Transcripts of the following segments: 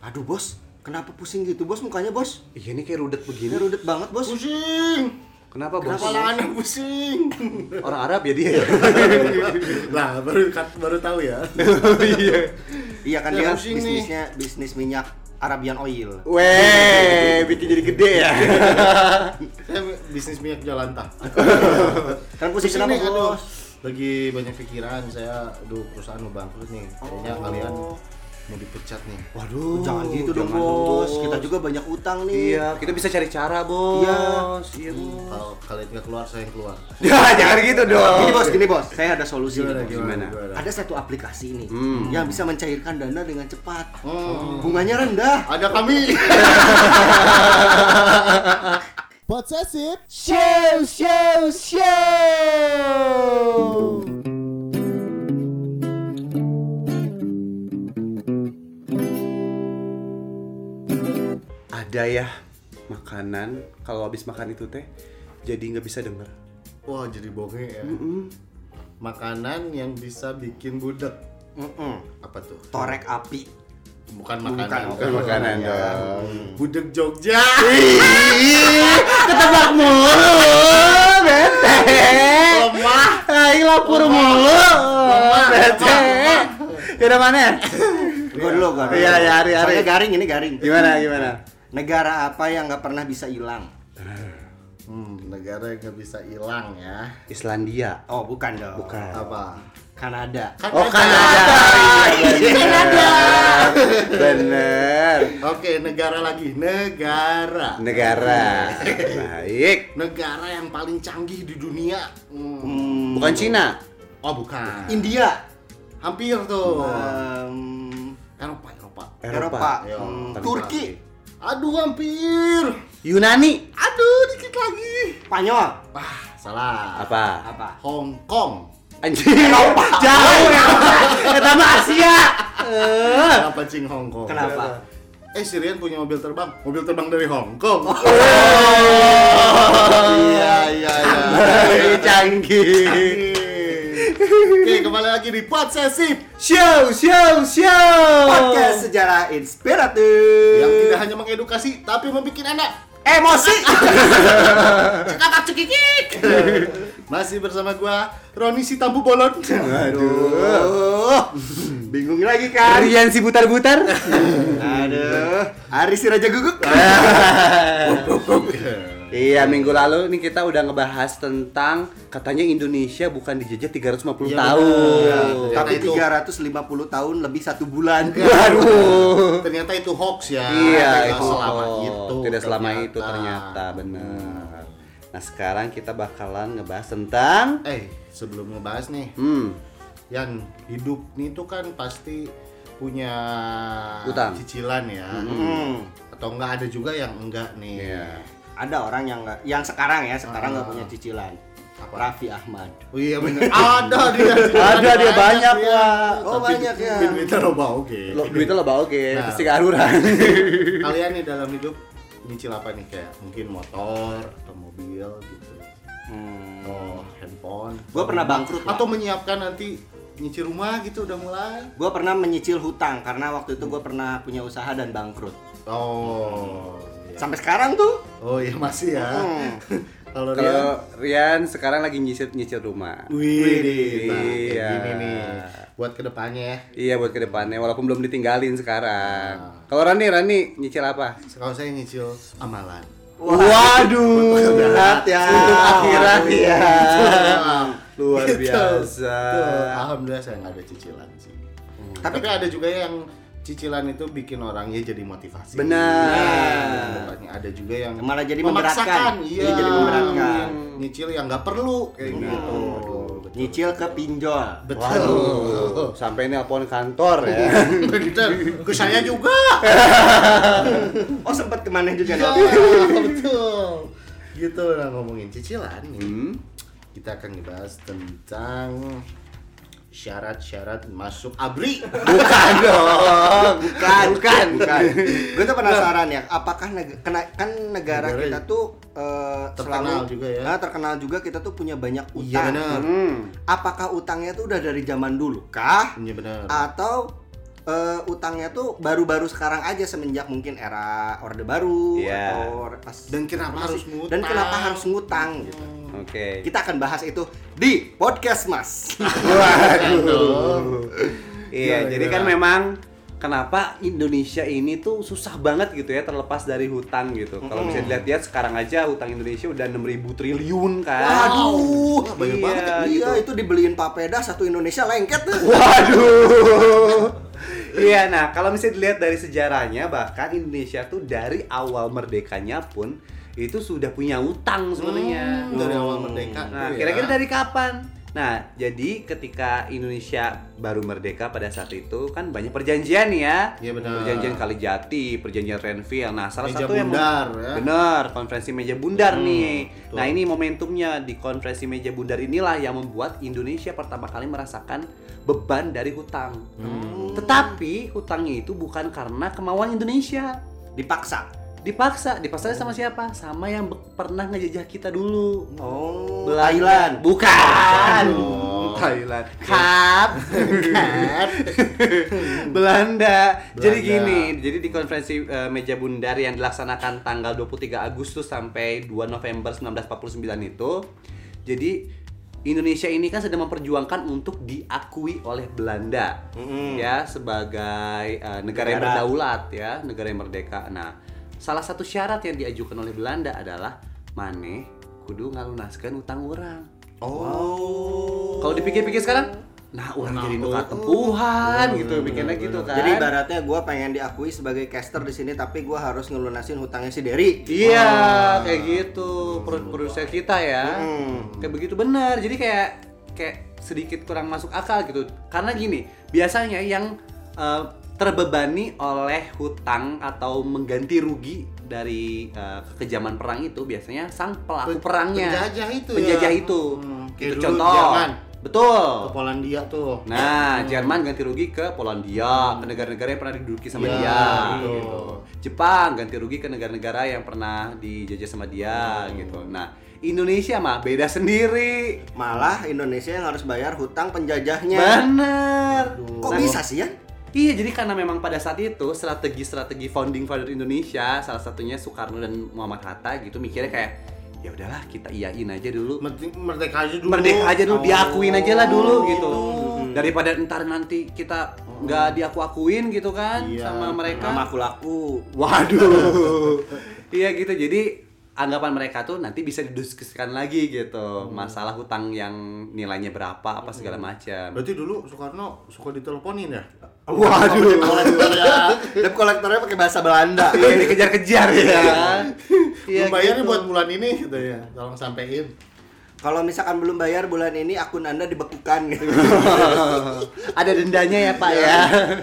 Aduh bos, kenapa pusing gitu bos mukanya bos? Iya ini kayak rudet Ini begini. rudet banget bos. Pusing. Kenapa bos? Kepala anak pusing. Orang Arab ya dia. lah baru baru tahu ya. Iya. Iya kan Ya, dia pusing nih. bisnisnya bisnis minyak Arabian Oil. Weh, bikin jadi gede ya. Bisnis minyak Jalanta. Kan pusing kenapa bos? Lagi banyak pikiran saya, aduh perusahaan mau bangkrut nih. Kayaknya Oh. kalian mau dipecat nih. Waduh, Jangan gitu dong jangan bos. Kita juga banyak utang nih. Iya, kita bisa cari cara, Bos. Iya. Iya, Bos. Kalau kalian nggak keluar, saya yang keluar. Ya, jangan gitu dong. Gini bos, gini bos. Saya ada solusi Gimana, nih, bos. Gimana? Ada satu aplikasi ini Hmm. yang bisa mencairkan dana dengan cepat. Hmm. Bunganya rendah. Ada kami. Possessive Show, show, show. Ada ya makanan kalau habis makan itu teh jadi nggak bisa denger. Wah, jadi bonge ya. Makanan yang bisa bikin budek. Mm-mm. Apa tuh? Torek api. Bukan makanan. bukan makanan ya. dong. Budek Jogja. Ketebak mulu, bete. Lemah. Aing lapor mulu. Bete. Udah mana? Gue dulu, gue dulu. Iya, iya, hari, hari. Garing ini garing. Gimana gimana? Negara apa yang nggak pernah bisa hilang? Hmm, negara yang nggak bisa hilang ya. Islandia. Oh, bukan dong. Bukan. Apa? Kanada. Oh Kanada. Iya, Kanada. Bener. Oke, negara lagi. Negara. Negara. Baik. Negara yang paling canggih di dunia. Hmm. Hmm, Bukan Cina. Oh, bukan. India. Hampir tuh. Em, Eropa, Eropa. Eropa. Yo, Hmm, paling Turki. Aduh, hampir. Yunani. Aduh, dikit lagi. Spanyol. Wah, salah. Apa? Apa? Hong Kong. Anjing. Jauh ya. Kita mah Asia. Eh. Kenapa cing Hong Kong? Kenapa? Eh, si Rian punya mobil terbang. Mobil terbang dari Hong Kong. Iya, iya, iya. Baik, canggih. Oke, kembali lagi di Podsesif Show, show, show. Podcast sejarah inspiratif. yang tidak hanya mengedukasi tapi membuat anak emosi. cekakak cekikik. Masih bersama gua Roni si Tambu Bolon. Aduh. Bingung lagi kan? Rian si butar-butar. Aduh. Ari si Raja Guguk. Iya, minggu lalu nih kita udah ngebahas tentang katanya Indonesia bukan dijajah 350 Iya, tahun. benar. Tapi itu- 350 tahun lebih satu bulan. Waduh. Ternyata itu hoax ya. Iya, Tidak itu selama itu. Tidak selama ternyata. itu ternyata benar. Nah, sekarang kita bakalan ngebahas tentang Eh, sebelum ngebahas nih, hmm, yang hidup nih tuh kan pasti punya Utang. cicilan ya. Hmm. Atau enggak ada juga yang enggak nih. Iya. Ada orang yang nggak, yang sekarang ya, sekarang nggak Ah. punya cicilan. Apa? Raffi Ahmad. Oh iya benar. ada dia. Ada dia banyak, dia. Wak. Oh, Tapi banyak ya. Duitnya loba oke. lo duitnya lo bawa oke, Nah. pasti kearuran. Kalian nih dalam hidup nyicil apa nih kayak mungkin motor atau mobil gitu. Hmm. Oh, handphone. Gua pernah bangkrut. Atau menyiapkan nanti nyicil rumah gitu udah mulai. Gue pernah menyicil hutang karena waktu itu gue pernah punya usaha dan bangkrut. Oh. Iya. Sampai sekarang tuh. Oh iya masih ya. Hmm. Kalau Kalau Rian sekarang lagi nyicil nyicil rumah. Wih, nah, Iya. gini nih buat ke depannya ya. Iya buat ke depannya, walaupun belum ditinggalin sekarang. Nah. Kalau Rani, Rani nyicil apa? Kalau saya nyicil amalan. Waduh, berat ya. Untuk akhirat ya. Luar biasa. Alhamdulillah saya nggak ada cicilan sih. Tapi, ada juga yang cicilan itu bikin orangnya jadi motivasi. Benar. Ke depannya ada juga yang Malah jadi memaksakan. memberatkan. Iya, Iya, jadi memberatkan. Nyicil yang nggak perlu kayak gitu. Betul. Nyicil ke pinjol. Betul. Waduh, sampai nelpon kantor ya. Betul. Ke saya juga. Oh sempat ke mana juga Iya, Nol? betul. Gitu lah ngomongin cicilan nih. Hmm. Kita akan ngebahas tentang syarat-syarat masuk abri. Bukan dong. Bukan, bukan, bukan. Gue tuh penasaran ya, apakah neg- kena- kan negara Negara kita tuh eh, terkenal selalu juga ya. Nah, terkenal juga kita tuh punya banyak utang. Iya. Hmm. Apakah utangnya tuh udah dari zaman dulu kah? Iya benar. Atau eh, utangnya tuh baru-baru sekarang aja semenjak mungkin era Orde Baru Iya. atau pas Dan kenapa masih- harus ngutang? Dan kenapa harus ngutang gitu. Oke. Kita akan bahas itu di podcast Mas. Iya, Gila, jadi gila. kan memang kenapa Indonesia ini tuh susah banget gitu ya terlepas dari hutang gitu. Kalau bisa dilihat-lihat sekarang aja hutang Indonesia udah 6000 triliun kan. Waduh, Wah, banyak Iya, banget ya. Iya, gitu. itu dibeliin papeda satu Indonesia lengket. Waduh. Iya, nah kalau misalnya dilihat dari sejarahnya bahkan Indonesia tuh dari awal merdekanya pun itu sudah punya utang sebenarnya. Hmm, dari awal merdeka Nah, ya. kira-kira dari kapan? Nah, jadi ketika Indonesia baru merdeka pada saat itu kan banyak perjanjian ya. Iya, benar. Perjanjian Kalijati, perjanjian Renville. Nah, salah Meja satu yang bundar, ya. benar, konferensi meja bundar nih. betul. Nah, ini momentumnya di konferensi meja bundar inilah yang membuat Indonesia pertama kali merasakan beban dari hutang. Hmm. Tetapi hutangnya itu bukan karena kemauan Indonesia. Dipaksa. Dipaksa, dipaksa sama siapa? Sama yang pernah ngejajah kita dulu. Oh, Belanda. Thailand. Bukan. Oh. Thailand. Cut. Cut. Belanda. Jadi Belanda. gini, jadi di konferensi eh, meja bundar yang dilaksanakan tanggal 23 Agustus sampai 2 November 1949 itu, jadi Indonesia ini kan sedang memperjuangkan untuk diakui oleh Belanda Mm-mm. ya sebagai eh, negara, yang Negara. berdaulat ya, negara yang merdeka. Nah, salah satu syarat yang diajukan oleh Belanda adalah maneh kudu ngalunaskeun utang orang. Oh. Kalau dipikir-pikir sekarang, nah orang Nah, jadi oh. nuka tempuhan gitu, mikirnya gitu kan. Jadi ibaratnya gue pengen diakui sebagai caster di sini, tapi gue harus ngelunasin hutangnya si Derry. Iya, kayak gitu pro- produser kita ya. Hmm. Kayak begitu benar. Jadi kayak kayak sedikit kurang masuk akal gitu. Karena gini, biasanya yang eh, terbebani oleh hutang atau mengganti rugi dari kekejaman perang itu biasanya sang pelaku Pen- perangnya. penjajah itu ya. Penjajah itu. Hmm, Gitu contoh. Betul. Ke Polandia tuh. Nah, Jerman ganti rugi ke Polandia, ke negara-negara yang pernah diduduki sama Iya, dia, betul. gitu. Jepang ganti rugi ke negara-negara yang pernah dijajah sama dia, gitu. Nah, Indonesia mah beda sendiri. Malah Indonesia yang harus bayar hutang penjajahnya. Bener. Kok Nah, bisa sih ya? Iya, jadi karena memang pada saat itu strategi-strategi founding father Indonesia, salah satunya Soekarno dan Muhammad Hatta gitu mikirnya kayak ya udahlah kita iyain aja dulu. Merdeka aja dulu. merdeka aja dulu, Oh. diakuin aja lah dulu gitu. Hmm. Daripada ntar nanti kita nggak diaku-akuin gitu kan Iya, sama mereka. Nama aku laku. Waduh. iya gitu. Jadi anggapan mereka tuh nanti bisa didiskusikan lagi gitu. Masalah hutang yang nilainya berapa apa segala macam. Berarti dulu Soekarno suka diteleponin ya? Waduh. Debt kolektornya pakai bahasa Belanda. Iya dikejar-kejar ya. Iya Belum bayarnya gitu. buat bulan ini gitu ya. Tolong sampein. Kalau misalkan belum bayar bulan ini akun Anda dibekukan gitu. Ada dendanya ya Pak ya.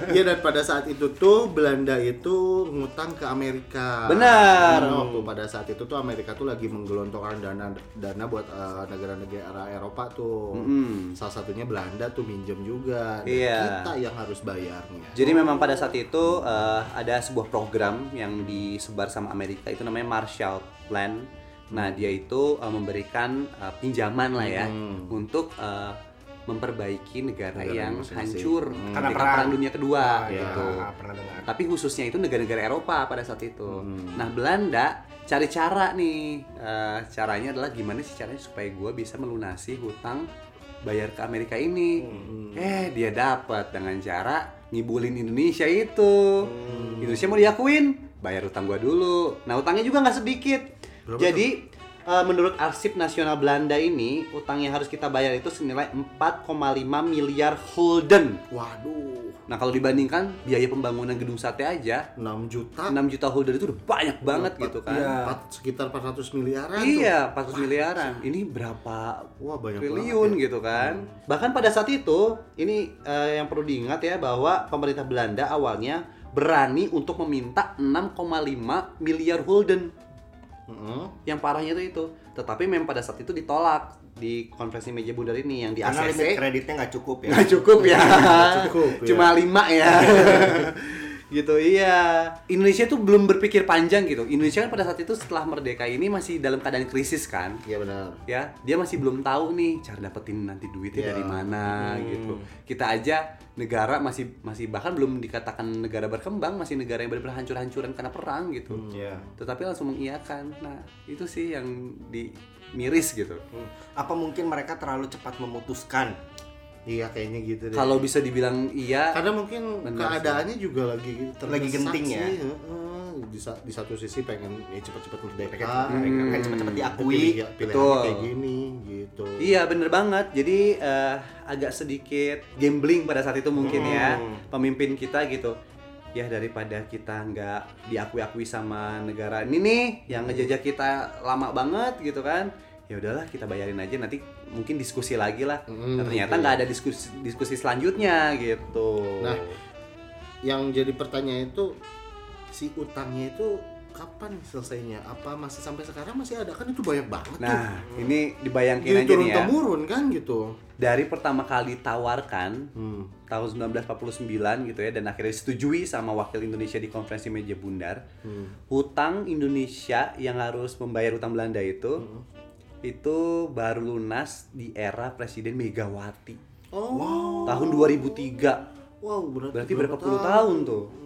Iya dan pada saat itu tuh Belanda itu ngutang ke Amerika. Benar. Karena waktu pada saat itu tuh Amerika tuh lagi menggelontorkan dana dana buat eh, negara-negara Eropa tuh. Mm-mm. Salah satunya Belanda tuh minjem juga. Dan Iya. Kita yang harus bayarnya. Jadi memang pada saat itu eh, ada sebuah program yang disebar sama Amerika itu namanya Marshall Plan. Nah dia itu eh, memberikan eh, pinjaman lah ya Hmm. untuk eh, memperbaiki negara, Negara yang masing-masing. hancur Hmm. Karena perang. perang. dunia kedua Iya, gitu. dengar. Tapi khususnya itu negara-negara Eropa pada saat itu. Hmm. Nah Belanda cari cara nih, Eh, caranya adalah gimana sih caranya supaya gue bisa melunasi hutang bayar ke Amerika ini. Hmm. Eh dia dapat dengan cara ngibulin Indonesia itu. Indonesia mau diakuin, bayar utang gua dulu. Nah utangnya juga nggak sedikit. Berapa Jadi eh, menurut Arsip Nasional Belanda ini utang yang harus kita bayar itu senilai 4,5 miliar gulden. Waduh, Nah kalau dibandingkan biaya pembangunan gedung sate aja 6 juta. 6 juta gulden itu udah banyak banget gitu kan. Iya. Empat, sekitar 400 miliaran tuh. Iya, 400 miliaran. Ini berapa Wah, banyak triliun banget ya. gitu kan. Bahkan pada saat itu, ini eh, yang perlu diingat ya bahwa pemerintah Belanda awalnya berani untuk meminta 6,5 miliar gulden. Heeh. Yang parahnya itu itu. Tetapi memang pada saat itu ditolak di konferensi meja bundar ini yang di Karena ACC kreditnya nggak cukup ya. nggak cukup ya. cukup, ya. Cuma lima ya. gitu iya Indonesia tuh belum berpikir panjang gitu Indonesia kan pada saat itu setelah merdeka ini masih dalam keadaan krisis kan Iya benar. ya dia masih belum tahu nih cara dapetin nanti duitnya Iya. dari mana gitu kita aja negara masih masih bahkan belum dikatakan negara berkembang masih negara yang benar-benar hancur-hancuran karena perang gitu Iya. tetapi langsung mengiyakan nah itu sih yang di miris gitu Hmm. Apa mungkin mereka terlalu cepat memutuskan? Iya kayaknya gitu deh. kalau bisa dibilang iya karena mungkin Benar keadaannya juga lagi Lagi genting ya? sih, heeh. Di, sa- di satu sisi pengen ya cepet-cepet merdeka, Pengen- pengen cepet-cepet diakui. Pilihan- pilihannya Betul. kayak gini gitu. Iya bener banget. Jadi eh, agak sedikit gambling pada saat itu mungkin ya pemimpin kita gitu. Ya daripada kita nggak diakui-akui sama negara ini nih yang ngejajah kita lama banget gitu kan. Ya udahlah kita bayarin aja nanti mungkin diskusi lagi lah. Mm, Nah, ternyata nggak ada diskusi diskusi selanjutnya gitu. Nah, yang jadi pertanyaan itu si utangnya itu kapan selesainya? Apa masih sampai sekarang masih ada kan itu banyak banget Nah, tuh. ini dibayangin Jadi aja turun nih ya. temurun kan gitu. Dari pertama kali tawarkan Hmm. tahun 1949 gitu ya dan akhirnya disetujui sama wakil Indonesia di konferensi meja bundar Hmm. hutang Indonesia yang harus membayar hutang Belanda itu Hmm. Itu baru lunas di era Presiden Megawati Oh. tahun 2003 Wow, berarti, berarti berapa puluh tahun tuh Hmm.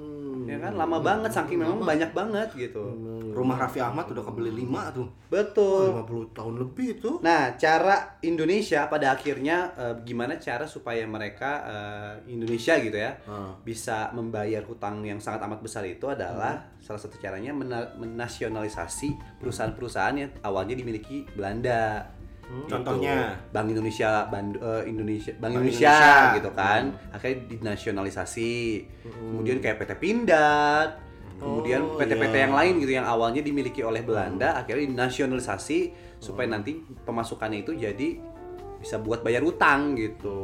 Ya kan lama banget saking memang banyak banget gitu Rumah Raffi Ahmad udah kebeli lima tuh. betul 50 tahun lebih itu. Nah, cara Indonesia pada akhirnya eh, gimana cara supaya mereka eh, Indonesia gitu ya Ah. bisa membayar hutang yang sangat amat besar itu adalah salah satu caranya mena- menasionalisasi perusahaan-perusahaan yang awalnya dimiliki Belanda. Gitu. Contohnya? Bank Indonesia, Band- eh, Indonesia, Bank, Bank Indonesia, Indonesia. gitu kan. Akhirnya dinasionalisasi. Kemudian kayak PT Pindad, kemudian Oh, PT-PT iya. yang lain gitu yang awalnya dimiliki oleh Belanda akhirnya dinasionalisasi supaya nanti pemasukannya itu jadi bisa buat bayar utang gitu.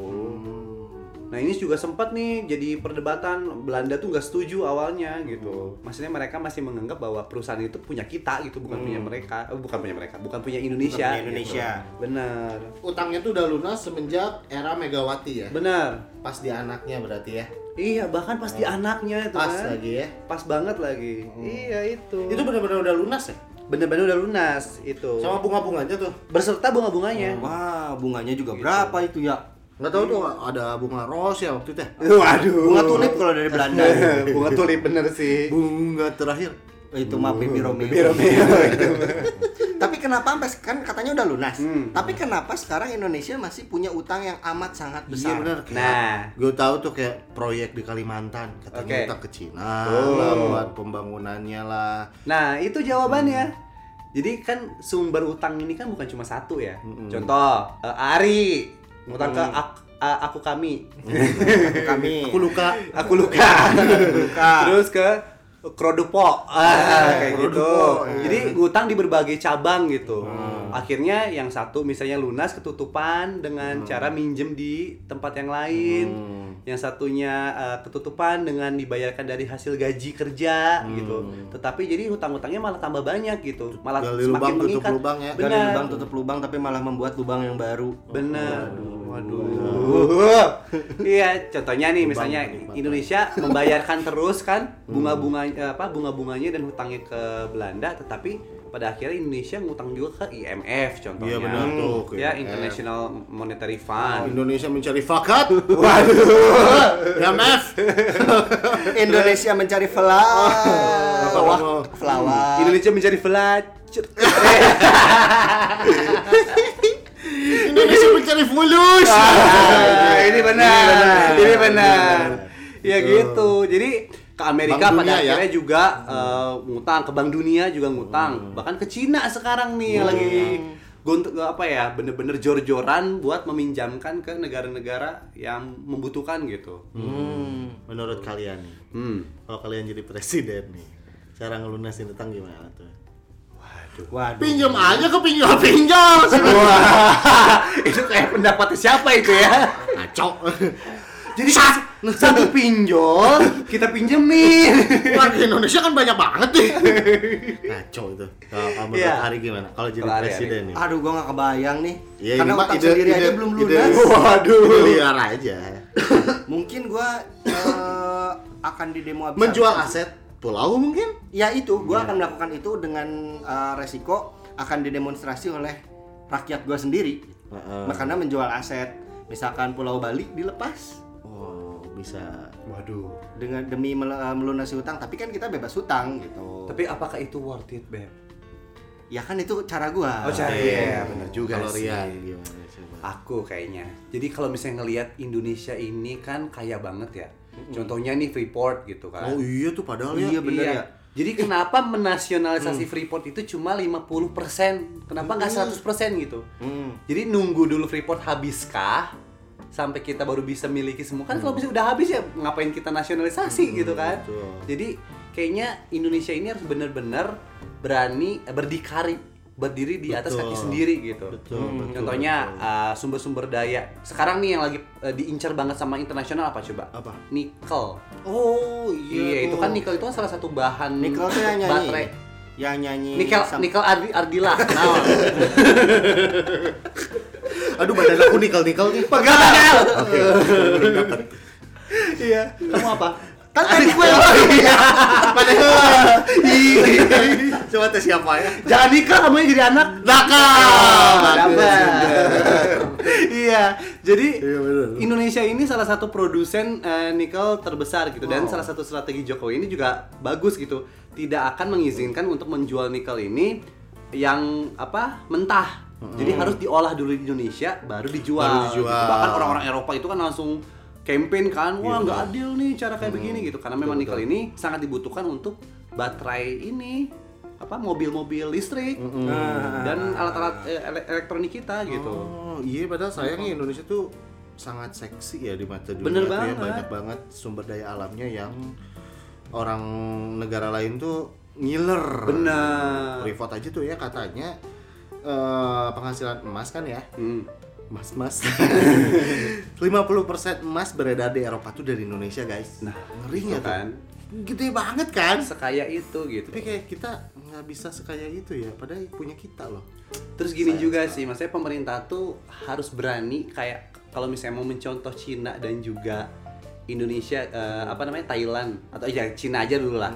Nah ini juga sempat nih jadi perdebatan Belanda tuh nggak setuju awalnya gitu. Maksudnya mereka masih menganggap bahwa perusahaan itu punya kita gitu, bukan punya mereka, eh, bukan punya mereka, bukan punya Indonesia. punya Indonesia. gitu. Benar, Utangnya tuh udah lunas semenjak era Megawati ya. benar. Pas di anaknya berarti ya. Iya bahkan pas di anaknya itu Pas kan. lagi ya. Pas banget lagi. Iya itu. Itu benar-benar udah lunas ya? bener-bener udah lunas itu. Sama bunga-bunganya tuh. Berserta bunga-bunganya. Wah, bunganya juga berapa itu ya? Nggak tahu tuh ada bunga ros ya waktu itu ya. Waduh. Bunga tulip kalau dari Belanda. bunga tulip bener sih. Bunga terakhir. itu mah Baby Romeo. Baby Romeo. Tapi kenapa sampai kan katanya udah lunas. Hmm. Tapi kenapa sekarang Indonesia masih punya utang yang amat sangat Iya besar? benar. Nah. gue tahu tuh kayak proyek di Kalimantan katanya Oke. utang ke Cina Tuh. lah buat pembangunannya lah. Nah, itu jawabannya. Jadi kan sumber utang ini kan bukan cuma satu ya. Contoh, eh, Ari ngutang ke ak- a- aku kami. Kami. Aku luka. aku luka. Luka. Terus ke Krodupo. Ah, kayak gitu. Krodupo, iya. Jadi ngutang di berbagai cabang gitu. Akhirnya yang satu misalnya lunas ketutupan dengan cara minjem di tempat yang lain. Hmm. Yang satunya eh, ketutupan dengan dibayarkan dari hasil gaji kerja gitu. Tetapi jadi hutang-hutangnya malah tambah banyak gitu. Malah Gali semakin lubang, tutup mengikat. lubang ya. Gali Benar. lubang tutup lubang tapi malah membuat lubang yang baru. Bener. Waduh. Iya, contohnya nih misalnya. Indonesia membayarkan terus kan bunga-bunga eh, apa bunga-bunganya dan hutangnya ke Belanda, tetapi pada akhirnya Indonesia ngutang juga ke IMF contohnya. Iya benar tuh. ke Ya. International Monetary Oh, Fund. Indonesia mencari fakat. Waduh. IMF. Indonesia mencari. Kalau- flower. Indonesia mencari. Indonesia mencari fulus. Ah, ini benar. Ini benar. Ya gitu. Jadi ke Amerika Bank pada Dunia ya? akhirnya juga eh, ngutang ke Bank Dunia juga ngutang. Bahkan ke Cina sekarang nih yang lagi gontok apa ya bener-bener jor-joran buat meminjamkan ke negara-negara yang membutuhkan gitu. Hmm, menurut kalian nih, Hmm. kalau kalian jadi presiden nih, cara ngelunasin utang gimana tuh? Waduh. Pinjam aja ke pinjol pinjol. Wah, itu kayak pendapatnya siapa itu ya? Ngaco. Jadi satu pinjol kita pinjemin. Warga Indonesia kan banyak banget nih. Ngaco itu. Kalau kamu menurut Iya. Hari gimana? Kalau jadi Hari, presiden nih. Aduh, gua nggak kebayang nih. Ya, Karena utang ide- sendiri aja ide- belum ide- lunas. Waduh. Ide liar aja. Mungkin gua eh, akan di demo habis Menjual aset pulau mungkin? Ya itu, Iya. gua akan melakukan itu dengan uh, resiko akan didemonstrasi oleh rakyat gua sendiri. Heeh. Makanya menjual aset, misalkan Pulau Bali dilepas Oh, bisa. Waduh. dengan demi mel- uh, melunasi hutang, tapi kan kita bebas hutang gitu. Tapi apakah itu worth it, Beb? ya kan itu cara gua. Oh, cara- Iya, bener juga Kalau sih. Rian coba? Aku kayaknya. Jadi kalau misalnya ngelihat Indonesia ini kan kaya banget ya. Contohnya nih Freeport gitu kan. Oh iya tuh padahal ya. Iya bener ya. Jadi kenapa menasionalisasi Freeport itu cuma 50%? Kenapa nggak 100% gitu? Hmm. Jadi nunggu dulu Freeport habiskah sampai kita baru bisa miliki semua kan kalau bisa udah habis ya ngapain kita nasionalisasi gitu kan? betul. Jadi kayaknya Indonesia ini harus benar-benar berani eh, berdikari berdiri di atas Betul. kaki sendiri gitu. Betul, Hmm, betul, Contohnya uh, sumber-sumber daya. Sekarang nih yang lagi uh, diincar banget sama internasional apa coba? Apa? Nikel. Oh Iya, itu tuh. kan nikel itu kan salah satu bahan Nikel tuh yang nyanyi. baterai. Yang nyanyi Nikel sam- nikel Ardi, Ardila. Nah, Aduh badan aku nikel-nikel nih. pegangan. Oke. Iya. Kamu apa? Kan tadi gue Iya. Padahal. Coba tes siapa ya? Jangan nikah kamu jadi anak. Nakal. Dapat. Iya. Jadi Iya. Indonesia ini salah satu produsen eh, nikel terbesar gitu dan salah satu strategi Jokowi ini juga bagus gitu. Tidak akan mengizinkan untuk menjual nikel ini yang apa mentah. Jadi harus diolah dulu di Indonesia baru dijual. Baru dijual. gitu. Bahkan orang-orang Eropa itu kan langsung campaign kan, wah Iya, nggak adil nih cara kayak begini gitu. Karena memang nikel ini sangat dibutuhkan untuk baterai ini apa mobil-mobil listrik dan alat-alat eh, ele- elektronik kita gitu. Oh iya padahal sayangnya Indonesia tuh sangat seksi ya di mata dunia Bener ya. banget. banyak banget sumber daya alamnya yang orang negara lain tuh ngiler. Benar. Freeport aja tuh ya katanya eh, penghasilan emas kan ya Hmm. Mas mas 50% emas beredar di Eropa tuh dari Indonesia guys Nah, ngeri tuh kan. gede banget kan Sekaya itu gitu. tapi kayak kita nggak bisa sekaya itu ya padahal punya kita loh Terus gini juga sih, maksudnya pemerintah tuh harus berani kayak kalau misalnya mau mencontoh Cina dan juga Indonesia eh, apa namanya Thailand atau ya Cina aja dulu lah.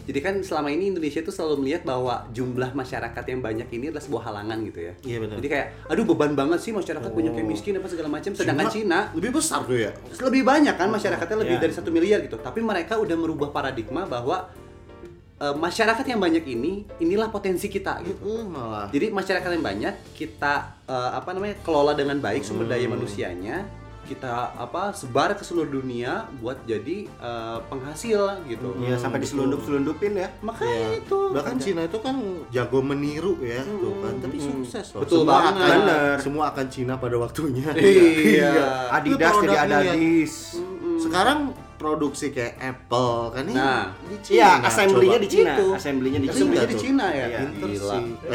Jadi kan selama ini Indonesia tuh selalu melihat bahwa jumlah masyarakat yang banyak ini adalah sebuah halangan gitu ya. Iya, benar. Jadi kayak aduh beban banget sih masyarakat banyak yang miskin apa segala macam sedangkan Cina lebih besar tuh ya lebih banyak kan masyarakatnya lebih Iya. dari satu miliar gitu tapi mereka udah merubah paradigma bahwa eh, masyarakat yang banyak ini inilah potensi kita gitu. Eh, malah. Jadi masyarakat yang banyak kita eh, apa namanya kelola dengan baik sumber daya manusianya kita apa sebar ke seluruh dunia buat jadi eh, penghasil gitu. Iya sampai diselundup-selundupin ya. makanya itu. Bahkan Cina itu kan jago meniru ya tuh kan. tapi sukses. Loh Betul semua banget. akan Bener. semua akan Cina pada waktunya. Iya. Adidas Itu jadi ya. Adadis. sekarang produksi kayak Apple kan ini Nah. di Cina Iya, assembly-nya di Cina. Itu. Assembly-nya di Assembly-nya Cina. di Cina ya Iya. Gila. sih.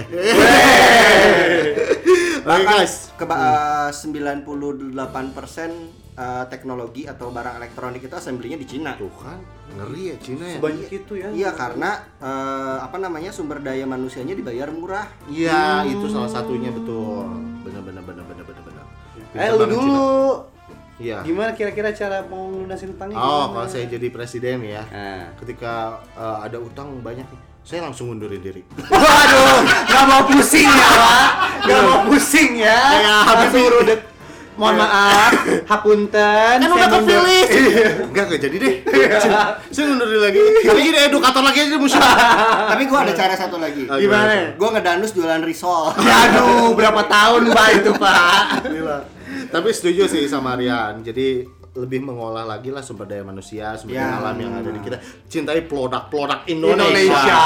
Oke guys, keba- eh, 98% eh, teknologi atau barang elektronik itu assembly-nya di Cina. tuh kan ngeri ya Cina ya. sebanyak itu ya Iya karena eh, apa namanya sumber daya manusianya dibayar murah. Iya, itu salah satunya betul. Benar benar benar benar benar benar. eh lu dulu Iya. gimana kira-kira cara mau lunasin utangnya Oh, gimana? kalau saya jadi presiden ya, Nah. ketika eh, ada utang banyak saya langsung ngundurin diri. Waduh, nggak mau pusing ya, Pak. Nggak mau pusing ya. Habibie. Suruh det. Mohon maaf, hapunten. Kan udah kepilih. Enggak, enggak jadi deh. saya ngundurin lagi. Tapi gini edukator lagi aja musuh. Tapi gua ada cara satu lagi. Gimana? Gua ngedanus jualan risol. Aduh, berapa tahun Pak itu, Pak? Gila. Tapi setuju sih sama Rian. Jadi lebih mengolah lagi lah sumber daya manusia, sumber daya Ya. alam yang ada di kita. Cintai produk-produk Indonesia. Indonesia.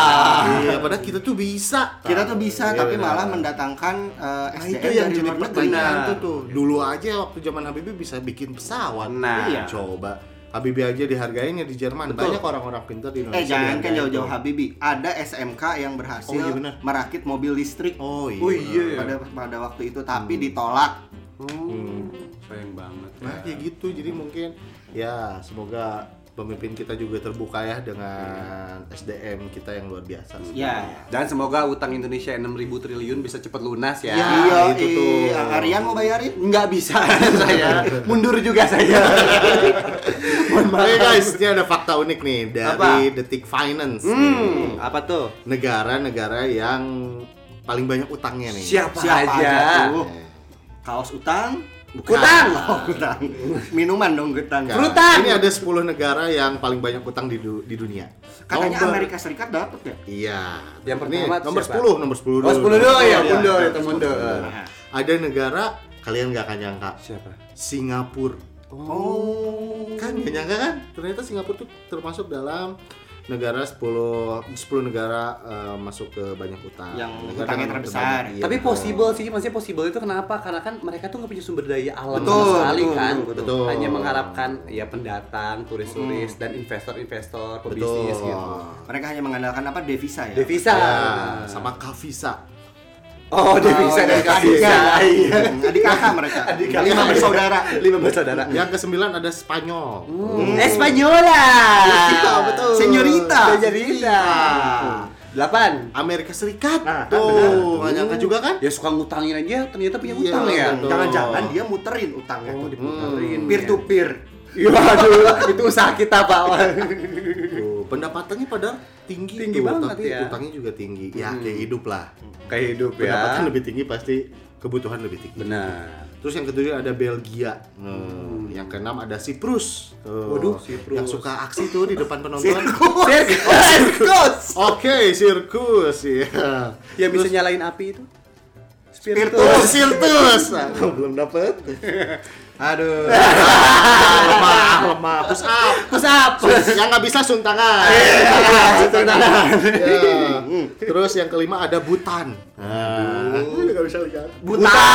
Iya, padahal kita tuh bisa. Kita tuh bisa Iya, tapi benar. malah mendatangkan eh, Nah SDM itu yang jadi pertanyaan Benar. tuh tuh. Dulu aja waktu zaman Habibie bisa bikin pesawat. Nah. Iya. coba. Habibie aja dihargain ya di Jerman. Betul. Banyak orang-orang pintar di Indonesia. Eh jangan kan jauh-jauh. Habibie. Ada SMK yang berhasil Oh, iya merakit mobil listrik. Oh iya. Oh, iya. Pada pada waktu itu tapi ditolak. Hmm, sayang banget. Nah kayak gitu. Jadi mungkin ya semoga pemimpin kita juga terbuka ya dengan SDM kita yang luar biasa. Ya. Dan semoga utang Indonesia 6.000 triliun bisa cepat lunas ya. Ya, iya, itu tuh. Arian mau bayarin? Nggak bisa saya. Mundur juga saya. Oke guys, ini ada fakta unik nih dari Apa? Detik Finance. Hmm, apa tuh? Negara-negara yang paling banyak utangnya nih. Siapa, Siapa aja? aja tuh? Kaos utang? Bukan. Utang. Oh, utang. Minuman dong utang. Frutan. Ini ada 10 negara yang paling banyak utang di, du- di dunia. Katanya Nomor- Amerika Serikat dapat ya? Iya. Yang Ini pertama nomor siapa? 10, nomor 10 dulu. Oh, 10 dulu ya, mundur itu mundur. Ada negara kalian nggak akan nyangka. Siapa? Singapura. Oh. Kan nggak nyangka kan? Ternyata Singapura tuh termasuk dalam negara 10 10 negara eh, masuk ke banyak utang. Yang Negara utangnya dengan terbesar. terbanyak. Iya, Tapi betul. possible sih, maksudnya possible itu kenapa? Karena kan mereka tuh nggak punya sumber daya alam Betul, sama sekali betul, kan. betul, betul. Hanya mengharapkan ya pendatang, turis-turis dan investor-investor, pebisnis Betul. gitu. Mereka hanya mengandalkan apa? Devisa ya? Devisa. Ya, sama Kavisa. Oh, devisa dan Devisa. devisa. Iya. Hmm, Adik kakak mereka. Lima bersaudara. Lima bersaudara. Yang kesembilan ada Spanyol. Hmm. Espanyola. Iya, betul. Senyorita. Senyorita. Delapan. Amerika Serikat. Nah, kan tuh, nggak nyangka juga kan? Ya suka ngutangin aja, ternyata punya Iya, utang ya. Jangan-jangan dia muterin utangnya Oh, tuh. diputerin. Peer to peer. Iya, aduh, itu usaha kita, Pak. Pendapatannya pada tinggi, Tinggi tuh, banget tapi ya. utangnya juga tinggi. Ya, kayak hidup lah. Kayak hidup Pendapatan ya. lebih tinggi pasti kebutuhan lebih tinggi. Benar. Terus yang ketujuh ada Belgia. Hmm, Yang keenam ada Siprus. Tuh, Waduh, Siprus. Yang suka aksi tuh di depan penonton. Sirkus. Oke, sirkus ya. Yang bisa nyalain api itu? Oh, sirkus. Ah, belum dapet. Aduh. lemah, lemah. Push up. Push up. Yang nggak bisa suntangan. Suntangan. Ya. Terus yang kelima ada Butan. Nah, nggak bisa lihat. Buta.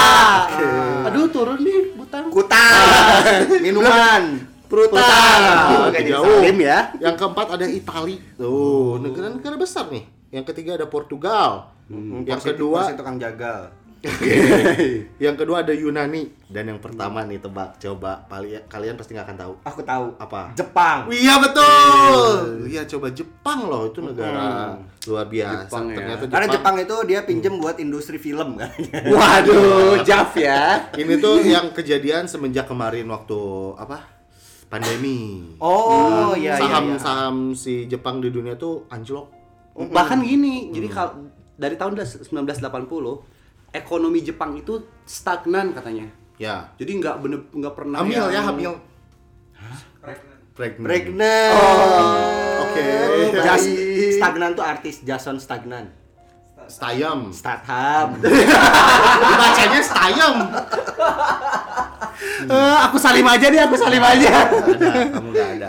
Aduh, turun nih butang. Kutang. Minuman. Prutang. Oke, Jauh. Salim ya. Yang keempat ada Itali. Tuh, negara-negara besar nih. Yang ketiga ada Portugal. Hmm, yang kedua tukang jagal. Yang kedua ada Yunani. Dan yang pertama nih tebak. Coba pali- kalian pasti nggak akan tahu. Aku tahu. apa? Jepang. iya betul. Iya. Coba Jepang loh. Itu negara luar biasa. Jepang ya. ternyata Karena Jepang itu dia pinjem buat industri film kan. Waduh, Jaf ya. ini tuh yang kejadian semenjak kemarin waktu apa? Pandemi. Oh, iya iya. saham iya. saham si Jepang di dunia tuh anjlok. Bahkan gini, jadi kalau dari tahun 1980 ekonomi Jepang itu stagnan katanya. ya Jadi nggak bener nggak pernah hamil yang- ya hamil pregnant Pregnant. oke Jas, Stagnan tuh artis Jason Stagnan. Stayam Statham. bacanya Stayam Eh, aku salim aja deh, aku salim aja. ada kamu nggak ada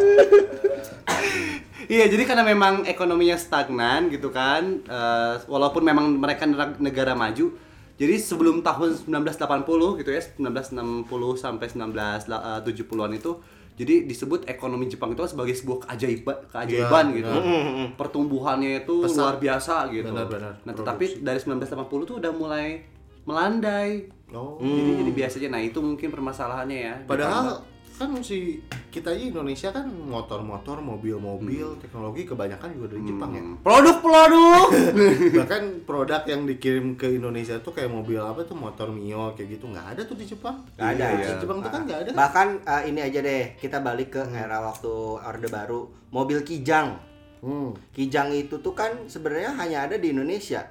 Iya, jadi karena memang ekonominya stagnan gitu kan, eh, walaupun memang mereka negara maju, jadi sebelum tahun 1980 gitu ya, 1960 sampai 1970-an itu, jadi disebut ekonomi Jepang itu sebagai sebuah keajaiban, keajaiban Iya, gitu. benar. Pertumbuhannya itu Pesat. luar biasa gitu. Benar, benar. Nah, tetapi dari 1980 tuh udah mulai melandai. oh Jadi jadi biasanya, nah itu mungkin permasalahannya ya. Padahal kan si kita aja Indonesia kan motor-motor, mobil-mobil, teknologi kebanyakan juga dari Jepang ya. Produk-produk. Bahkan produk yang dikirim ke Indonesia tuh kayak mobil apa tuh motor Mio kayak gitu nggak ada tuh di Jepang. Nggak ada. Di Iya. Jepang tuh kan nggak ada. Bahkan eh, ini aja deh, kita balik ke era waktu Orde Baru, mobil Kijang. Hmm. Kijang itu tuh kan sebenarnya hanya ada di Indonesia.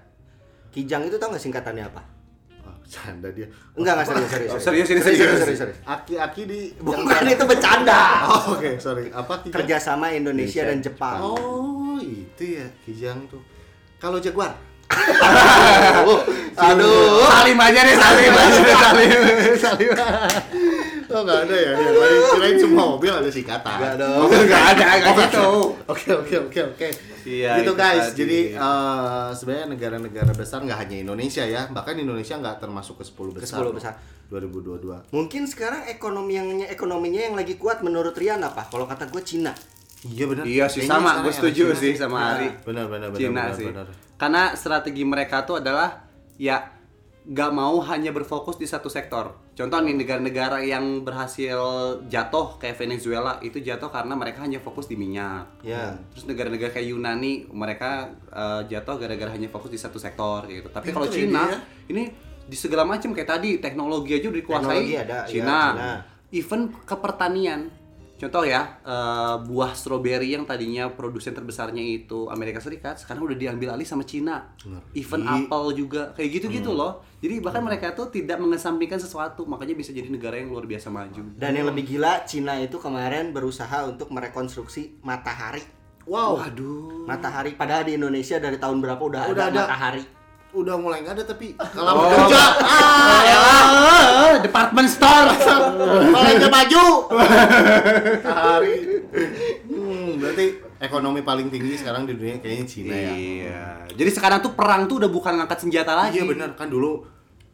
Kijang itu tau nggak singkatannya apa? Ah, canda dia. Enggak, enggak serius, serius. Serius, ini serius. serius, serius. Aki-aki di Bukan itu bercanda. Oh, oke, sorry. Apa Kijang? Kerjasama Indonesia dan Jepang. Oh, itu ya Kijang tuh. Kalau Jaguar. Aduh. Salim aja deh, salim aja deh, salim. Salim. Oh, nggak ada ya. Yang lain kirain semua mobil ada singkatan. Enggak dong. Enggak ada, enggak gitu. Oke oke oke oke. Iya, Gitu itu guys. tadi. Jadi eh, sebenarnya negara-negara besar nggak hanya Indonesia ya, bahkan Indonesia nggak termasuk ke 10 besar. 10 loh. besar. 2022. Mungkin sekarang ekonomi yang ekonominya yang lagi kuat menurut Rian apa? Kalau kata gue Cina. Iya benar. Iya sih Kayaknya sama, gue setuju Cina sih sama Ari. Benar benar benar. Cina sih. benar. Karena strategi mereka tuh adalah ya nggak mau hanya berfokus di satu sektor. Contoh nih negara-negara yang berhasil jatuh kayak Venezuela itu jatuh karena mereka hanya fokus di minyak. Ya. Terus negara-negara kayak Yunani mereka eh, jatuh gara-gara hanya fokus di satu sektor gitu. Tapi kalau ya Cina dia. ini di segala macam kayak tadi teknologi aja udah dikuasai Teknologi ada, ya, Cina. Cina. Even ke pertanian. Contoh ya, eh, buah stroberi yang tadinya produsen terbesarnya itu Amerika Serikat, sekarang udah diambil alih sama Cina. Even apel juga kayak gitu-gitu loh. Jadi bahkan mereka tuh tidak mengesampingkan sesuatu, makanya bisa jadi negara yang luar biasa maju. Dan yang lebih gila, Cina itu kemarin berusaha untuk merekonstruksi matahari. Wow. Waduh. Matahari padahal di Indonesia dari tahun berapa udah, Udah ada, ada. matahari. Udah mulai nggak ada tapi kalau bekerja Ah, department store. Palingnya maju. Hari. Hmm, berarti ekonomi paling tinggi sekarang di dunia kayaknya Cina ya. Iya. Jadi sekarang tuh perang tuh udah bukan ngangkat senjata lagi. Iya benar kan dulu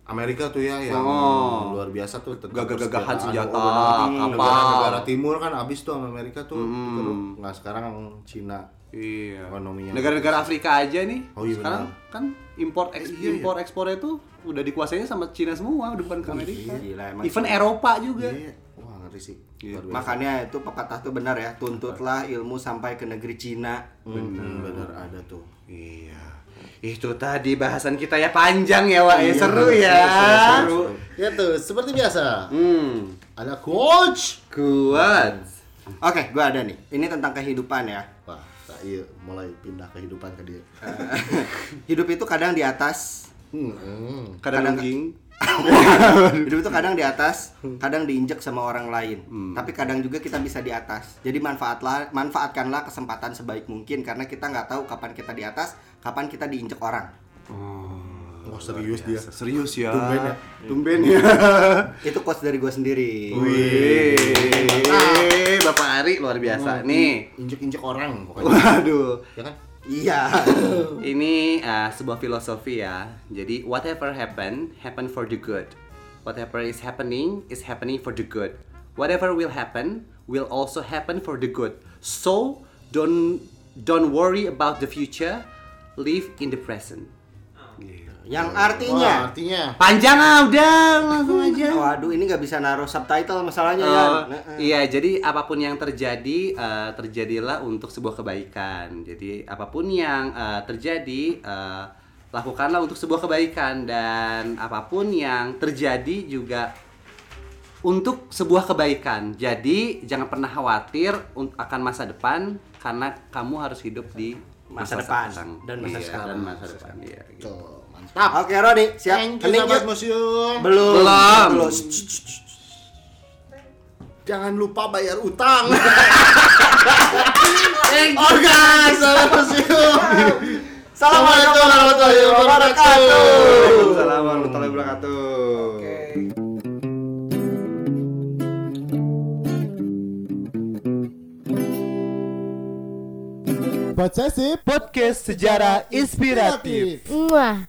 Amerika tuh ya yang Oh. luar biasa tuh Gagah-gagahan senjata, Oh, benar. kapal. Negara-negara timur kan abis tuh sama Amerika tuh. Hmm. Nggak sekarang Cina Iya. ekonominya. Negara-negara Afrika aja nih. Oh, iya sekarang kan import eks, Iya, iya. impor ekspornya tuh udah dikuasainya sama Cina semua, udah bukan ke Amerika. Gila, emang Even Cina. Eropa juga. Iya. Wah ngeri sih. Iya. Makanya itu pepatah tuh benar ya, tuntutlah ilmu sampai ke negeri Cina. Hmm, benar ada tuh. Iya. Itu tadi bahasan kita ya panjang ya, Wak. Ya Iya, seru bener, ya. seru. Ya tuh, seperti biasa. Hmm. Ada coach. Kuat. Oke, gua ada nih. Ini tentang kehidupan ya. Wah, iya mulai pindah kehidupan ke dia. Hidup itu kadang di atas, Hmm, hmm. Kadang Kadang- anjing. hidup itu kadang di atas, kadang diinjek sama orang lain. Tapi kadang juga kita bisa di atas. Jadi manfaatlah, manfaatkanlah kesempatan sebaik mungkin karena kita nggak tahu kapan kita di atas, kapan kita diinjek orang. Wah serius dia. Serius ya. Tumben ya. Tumben ya. Itu quotes dari gue sendiri. Wih. Bapak Ari luar biasa nih. Injek-injek orang pokoknya. Waduh. ya kan? Iya. Ini uh, sebuah filosofi ya. Jadi whatever happen, happen for the good. Whatever is happening is happening for the good. Whatever will happen will also happen for the good. So don't don't worry about the future. Live in the present. Yang Wah, artinya artinya Panjang ah udah langsung aja. Waduh, ini nggak bisa naruh subtitle masalahnya ya. Oh, iya, jadi apa pun yang terjadi eh, terjadilah untuk sebuah kebaikan. Jadi apa pun yang eh, terjadi eh, lakukanlah untuk sebuah kebaikan dan apa pun yang terjadi juga untuk sebuah kebaikan. Jadi jangan pernah khawatir akan masa depan karena kamu harus hidup di Masa depan sekarang. dan masa Iya, sekarang. dan masa depan. Iya, gitu. Mantap. Oke, Rodi, siap. Thank you sahabat yuk. museum. Belum. Belum. Belum. Jangan lupa bayar utang. Organ sahabat museum. Assalamualaikum warahmatullahi wabarakatuh. Waalaikumsalam warahmatullahi wabarakatuh. Possessive Podcast Sejarah Inspiratif Muah.